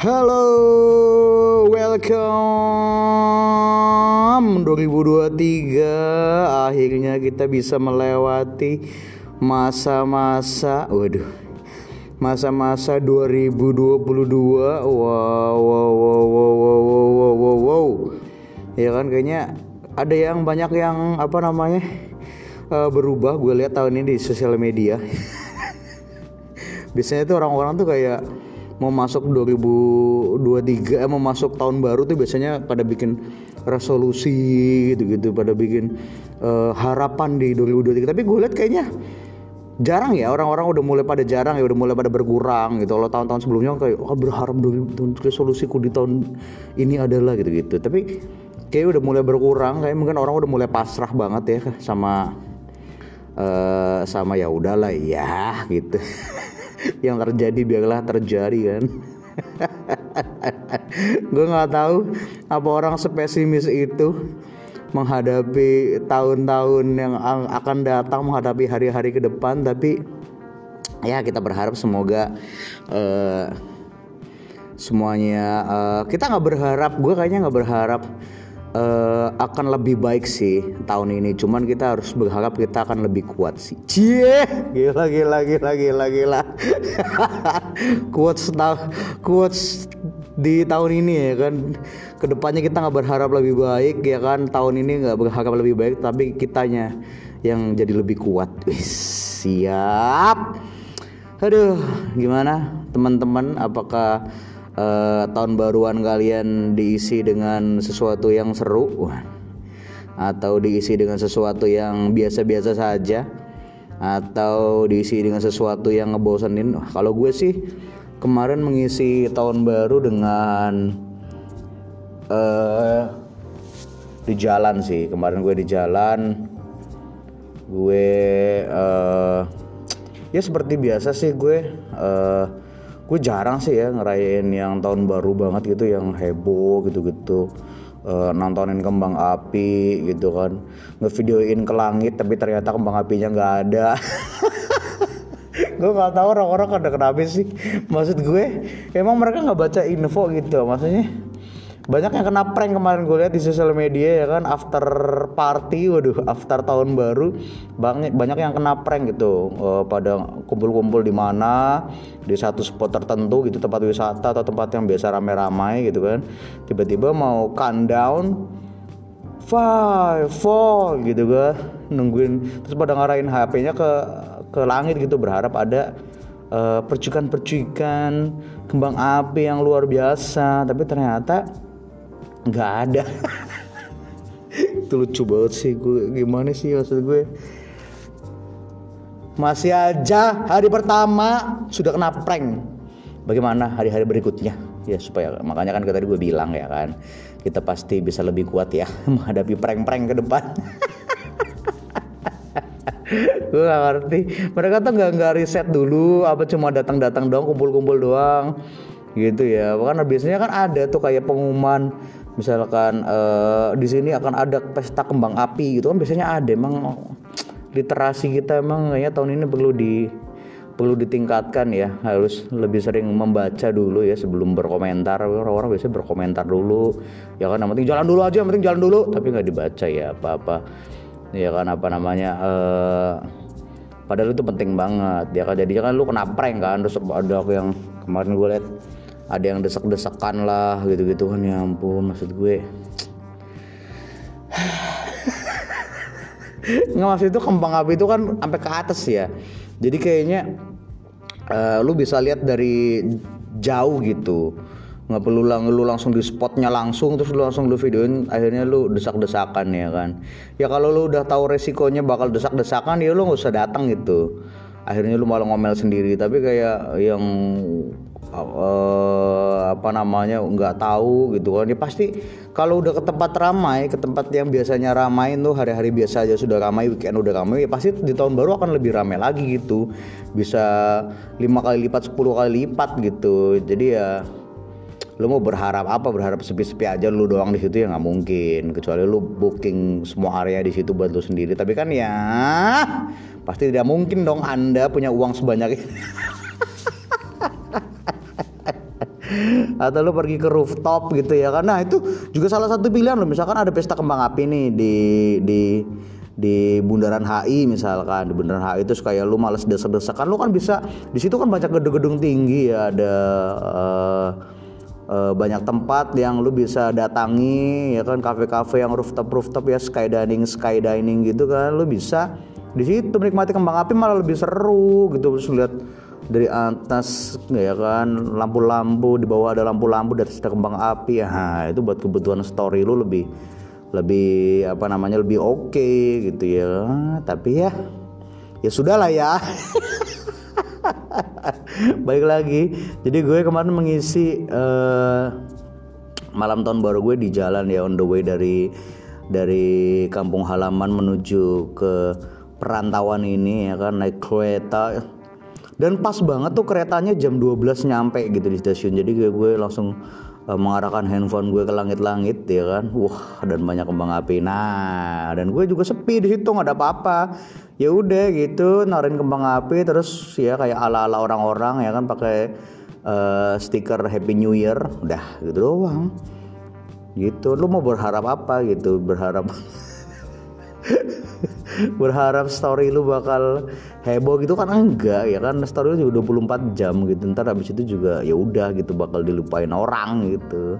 Halo, welcome. 2023 Akhirnya kita bisa melewati masa-masa Waduh Masa-masa 2022 Wow, wow, wow, wow, wow, wow, wow, wow Ya kan kayaknya ada yang banyak yang apa namanya uh, berubah. Gue lihat tahun ini di sosial media. Biasanya tuh orang-orang tuh kayak mau masuk 2023 eh, mau masuk tahun baru tuh biasanya pada bikin resolusi gitu-gitu pada bikin uh, harapan di 2023 tapi gue lihat kayaknya jarang ya orang-orang udah mulai pada jarang ya udah mulai pada berkurang gitu. Kalau tahun-tahun sebelumnya kayak oh, berharap resolusiku di tahun ini adalah gitu-gitu. Tapi kayak udah mulai berkurang kayak mungkin orang udah mulai pasrah banget ya sama uh, sama ya udahlah ya gitu yang terjadi biarlah terjadi kan. Gue nggak tahu apa orang spesimis itu menghadapi tahun-tahun yang akan datang menghadapi hari-hari ke depan tapi ya kita berharap semoga uh, semuanya uh, kita nggak berharap gue kayaknya nggak berharap uh, akan lebih baik sih tahun ini. Cuman kita harus berharap kita akan lebih kuat sih. Cie, gila gila gila gila gila. quotes quotes di tahun ini ya kan. Ke depannya kita nggak berharap lebih baik ya kan. Tahun ini nggak berharap lebih baik, tapi kitanya yang jadi lebih kuat. siap. Aduh, gimana teman-teman? Apakah uh, tahun baruan kalian diisi dengan sesuatu yang seru atau diisi dengan sesuatu yang biasa-biasa saja atau diisi dengan sesuatu yang ngebosenin. Kalau gue sih kemarin mengisi tahun baru dengan uh, di jalan sih. Kemarin gue di jalan gue uh, ya seperti biasa sih gue uh, gue jarang sih ya ngerayain yang tahun baru banget gitu yang heboh gitu-gitu. Uh, nontonin kembang api gitu kan. Ngevideoin ke langit tapi ternyata kembang apinya nggak ada. Gue nggak tahu orang-orang ada kenapa sih. Maksud gue emang mereka nggak baca info gitu maksudnya banyak yang kena prank kemarin gue lihat di sosial media ya kan after party waduh after tahun baru banyak banyak yang kena prank gitu. Uh, pada kumpul-kumpul di mana di satu spot tertentu gitu tempat wisata atau tempat yang biasa ramai-ramai gitu kan. Tiba-tiba mau countdown five four gitu kan nungguin. Terus pada ngarahin HP-nya ke ke langit gitu berharap ada uh, percikan-percikan kembang api yang luar biasa. Tapi ternyata nggak ada. Itu lucu banget sih gue gimana sih maksud gue? Masih aja hari pertama sudah kena prank. Bagaimana hari-hari berikutnya? Ya supaya makanya kan tadi gue bilang ya kan kita pasti bisa lebih kuat ya menghadapi prank-prank ke depan. Gue gak ngerti. Mereka tuh nggak nggak riset dulu apa cuma datang-datang doang kumpul-kumpul doang. Gitu ya. Karena biasanya kan ada tuh kayak pengumuman misalkan uh, di sini akan ada pesta kembang api gitu kan biasanya ada. Emang literasi kita emang kayaknya tahun ini perlu di perlu ditingkatkan ya. Harus lebih sering membaca dulu ya sebelum berkomentar. Orang-orang biasanya berkomentar dulu. Ya kan yang penting jalan dulu aja yang penting jalan dulu. Tapi nggak dibaca ya apa-apa. Ya kan apa namanya uh, padahal itu penting banget. Ya kan jadi kan lu kena prank kan. Terus ada yang kemarin gue liat ada yang desak-desakan lah gitu-gitu kan ya ampun maksud gue. Nggak maksud itu kembang api itu kan sampai ke atas ya. Jadi kayaknya uh, lu bisa lihat dari jauh gitu. Nggak perlu lang lu langsung di spotnya langsung terus lu langsung lu videoin akhirnya lu desak-desakan ya kan. Ya kalau lu udah tahu resikonya bakal desak-desakan ya lu nggak usah datang gitu. Akhirnya lu malah ngomel sendiri. Tapi kayak yang uh, apa namanya nggak tahu gitu kan. Ya pasti kalau udah ke tempat ramai ke tempat yang biasanya ramai tuh hari-hari biasa aja sudah ramai weekend udah ramai ya pasti di tahun baru akan lebih ramai lagi gitu. Bisa lima kali lipat 10 kali lipat gitu. Jadi ya lu mau berharap apa? Berharap sepi-sepi aja lu doang di situ ya nggak mungkin. Kecuali lu booking semua area di situ buat lu sendiri. Tapi kan ya pasti tidak mungkin dong anda punya uang sebanyak itu atau lu pergi ke rooftop gitu ya nah itu juga salah satu pilihan lo misalkan ada pesta kembang api nih di di di Bundaran HI misalkan. Di Bundaran HI itu kayak lu males desek-desekan lu kan bisa di situ kan banyak gedung-gedung tinggi. Ya ada uh, banyak tempat yang lu bisa datangi ya kan. Kafe-kafe yang rooftop rooftop ya sky dining sky dining gitu kan. Lu bisa di situ menikmati kembang api malah lebih seru gitu. Terus lihat dari atas ya kan? Lampu-lampu di bawah ada lampu-lampu dari ada kembang api. Ya itu buat kebutuhan story lu lebih lebih apa namanya lebih oke okay, gitu ya. Tapi ya ya sudah lah ya. Baik lagi. Jadi gue kemarin mengisi uh, malam tahun baru gue di jalan ya on the way dari dari kampung halaman menuju ke perantauan ini ya kan naik kereta dan pas banget tuh keretanya jam 12 nyampe gitu di stasiun. Jadi gue, gue langsung uh, mengarahkan handphone gue ke langit-langit ya kan. Wah dan banyak kembang api. Nah dan gue juga sepi di situ nggak ada apa-apa. Ya udah gitu narin kembang api terus ya kayak ala-ala orang-orang ya kan pakai uh, stiker Happy New Year. Udah gitu doang. Gitu. Lu mau berharap apa gitu? Berharap berharap story lu bakal heboh gitu kan? Enggak ya kan? Story lu juga 24 jam gitu. Ntar habis itu juga ya udah gitu bakal dilupain orang gitu.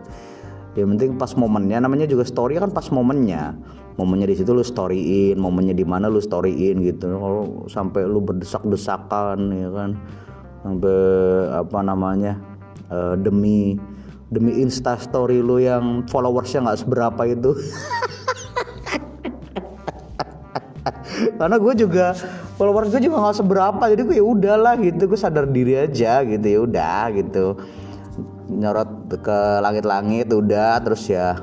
Ya penting pas momennya namanya juga story kan pas momennya. Momennya di situ lu storyin momennya di mana lu storyin gitu. Kalau sampai lu berdesak-desakan ya kan? Sampai apa namanya uh, demi demi insta story lu yang followersnya nggak seberapa itu karena gue juga followers gue juga nggak seberapa jadi gue ya udahlah gitu. Gue sadar diri aja gitu ya udah gitu. Nyorot ke langit-langit udah terus ya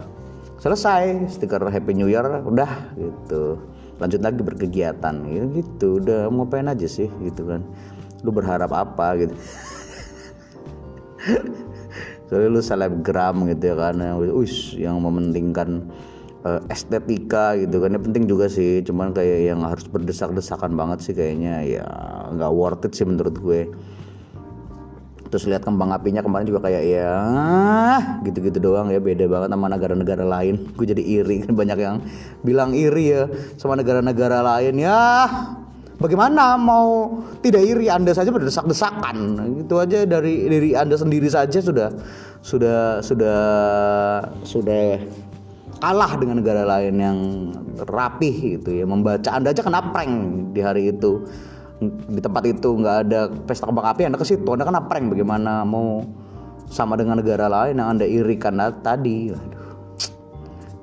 selesai stiker Happy New Year udah gitu. Lanjut lagi berkegiatan gitu, gitu. Udah mau ngapain aja sih gitu kan. Lu berharap apa gitu. Soalnya lu selebgram gitu ya kan wis yang mementingkan uh, estetika gitu kan. Ya penting juga sih cuman kayak yang harus berdesak-desakan banget sih kayaknya. Ya nggak worth it sih menurut gue. Terus lihat kembang apinya kemarin juga kayak ya gitu-gitu doang ya. Beda banget sama negara-negara lain. Gue jadi iri kan banyak yang bilang iri ya sama negara-negara lain. Ya bagaimana mau tidak iri? Anda saja berdesak-desakan. Itu aja dari dari anda sendiri saja sudah sudah sudah sudah kalah dengan negara lain yang rapih gitu ya. Membaca anda aja kena prank di hari itu. Di tempat itu nggak ada pesta kembang api anda ke situ anda kena prank. Bagaimana mau sama dengan negara lain yang anda irikan tadi? Aduh.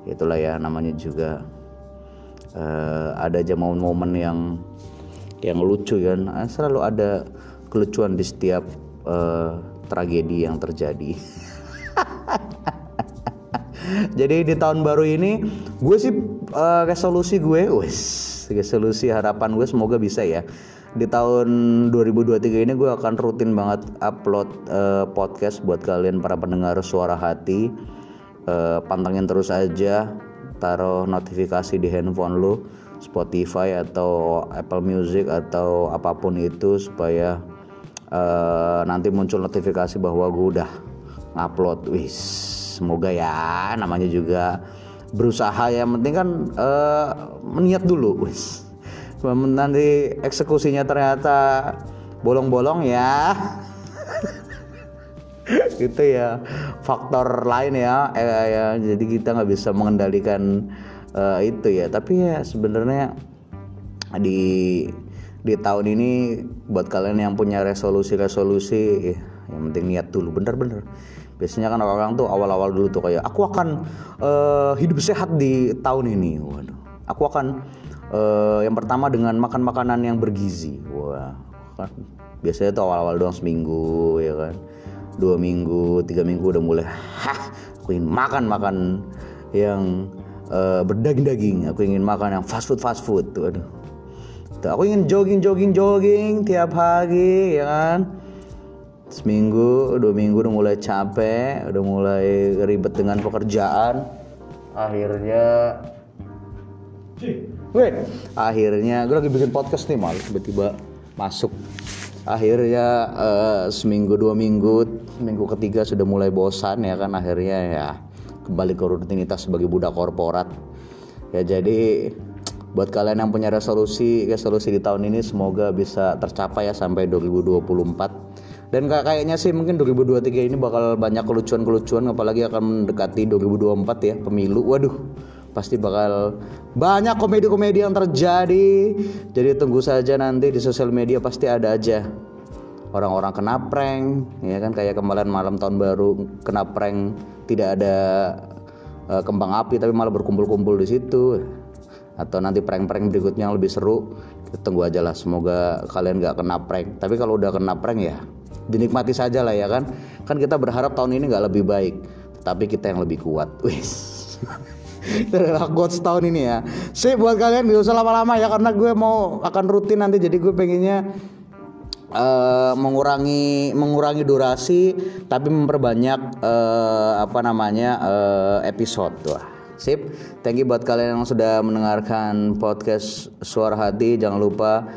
itulah ya namanya juga uh, ada aja momen-momen yang yang lucu kan. Selalu ada kelucuan di setiap uh, tragedi yang terjadi Jadi di tahun baru ini gue sih uh, resolusi gue, wes resolusi harapan gue semoga bisa ya. Di tahun 2023 ini gue akan rutin banget upload uh, podcast buat kalian para pendengar suara hati. Uh, pantengin terus aja, taruh notifikasi di handphone lo, Spotify atau Apple Music atau apa pun itu supaya uh, nanti muncul notifikasi bahwa gue udah ngupload. Wis semoga ya. Namanya juga berusaha ya. Penting kan uh, meniat dulu. Nanti eksekusinya ternyata bolong-bolong ya. Gitu ya. Faktor lain ya. Eh, ya jadi kita nggak bisa mengendalikan uh, itu ya. Tapi ya sebenarnya di di tahun ini buat kalian yang punya resolusi-resolusi ya, yang penting niat dulu. Bener-bener biasanya kan orang-orang tuh awal-awal dulu tuh kayak aku akan uh, hidup sehat di tahun ini. Waduh. Aku akan uh, yang pertama dengan makan makanan yang bergizi. Wah kan biasanya tuh awal-awal doang seminggu ya kan? Dua minggu tiga minggu udah mulai hah aku ingin makan makan yang uh, berdaging-daging. Aku ingin makan yang fast food fast food. Tuh tuh, aku ingin jogging jogging jogging tiap hari ya kan seminggu dua minggu udah mulai capek udah mulai ribet dengan pekerjaan. Akhirnya Weh, akhirnya gue lagi bikin podcast nih malah tiba-tiba masuk. Akhirnya uh, seminggu dua minggu minggu ketiga sudah mulai bosan ya kan. Akhirnya ya kembali ke rutinitas sebagai budak korporat. Ya jadi buat kalian yang punya resolusi resolusi di tahun ini semoga bisa tercapai ya sampai 2024 dan kayaknya sih mungkin 2023 ini bakal banyak kelucuan-kelucuan apalagi akan mendekati 2024 ya pemilu waduh pasti bakal banyak komedi-komedi yang terjadi. Jadi tunggu saja nanti di sosial media pasti ada aja orang-orang kena prank, ya kan kayak kemarin malam tahun baru kena prank tidak ada uh, kembang api tapi malah berkumpul-kumpul di situ. Atau nanti prank-prank berikutnya yang lebih seru. Tunggu aja lah semoga kalian gak kena prank. Tapi kalau udah kena prank ya dinikmati saja lah ya kan. Kan kita berharap tahun ini gak lebih baik, tapi kita yang lebih kuat. Wis. itu adalah tahun ini ya sih buat kalian gak usah lama-lama ya karena gue mau akan rutin nanti jadi gue pengennya uh, mengurangi mengurangi durasi tapi memperbanyak uh, apa namanya uh, episode tuh sip thank you buat kalian yang sudah mendengarkan podcast suara hati jangan lupa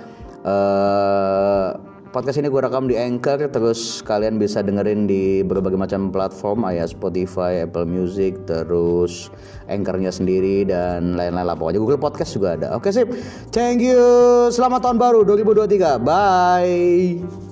uh, podcast ini gue rekam di Anchor terus kalian bisa dengerin di berbagai macam platform ya Spotify, Apple Music, terus Anchornya sendiri dan lain-lain lah pokoknya Google Podcast juga ada. Oke sip, thank you, selamat tahun baru 2023, bye.